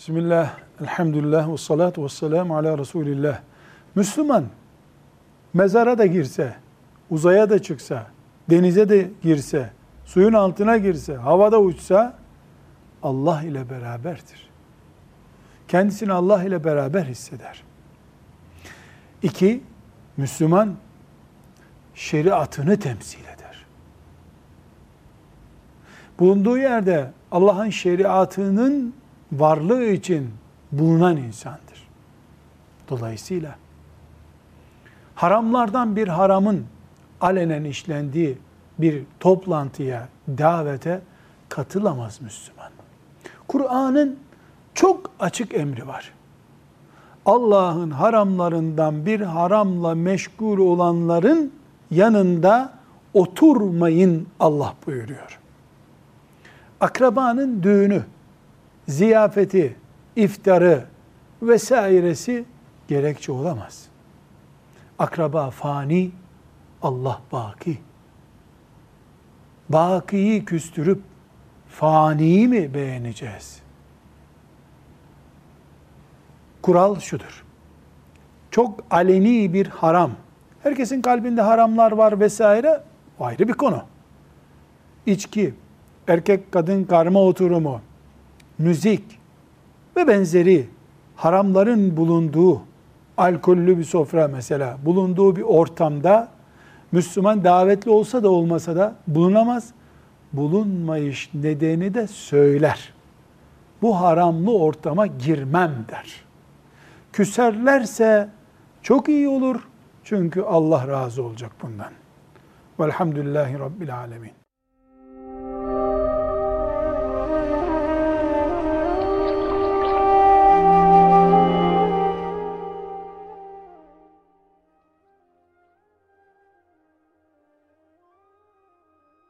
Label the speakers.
Speaker 1: Bismillah, elhamdülillah ve salatu ve selamu ala Resulillah. Müslüman mezara da girse, uzaya da çıksa, denize de girse, suyun altına girse, havada uçsa Allah ile beraberdir. Kendisini Allah ile beraber hisseder. İki, Müslüman şeriatını temsil eder. Bulunduğu yerde Allah'ın şeriatının varlığı için bulunan insandır. Dolayısıyla haramlardan bir haramın alenen işlendiği bir toplantıya, davete katılamaz Müslüman. Kur'an'ın çok açık emri var. Allah'ın haramlarından bir haramla meşgul olanların yanında oturmayın Allah buyuruyor. Akrabanın düğünü, ziyafeti, iftarı vesairesi gerekçe olamaz. Akraba fani, Allah baki. Bakiyi küstürüp faniyi mi beğeneceğiz? Kural şudur. Çok aleni bir haram. Herkesin kalbinde haramlar var vesaire. O ayrı bir konu. İçki, erkek kadın karma oturumu, müzik ve benzeri haramların bulunduğu alkollü bir sofra mesela bulunduğu bir ortamda Müslüman davetli olsa da olmasa da bulunamaz. Bulunmayış nedeni de söyler. Bu haramlı ortama girmem der. Küserlerse çok iyi olur. Çünkü Allah razı olacak bundan. Velhamdülillahi Rabbil Alemin.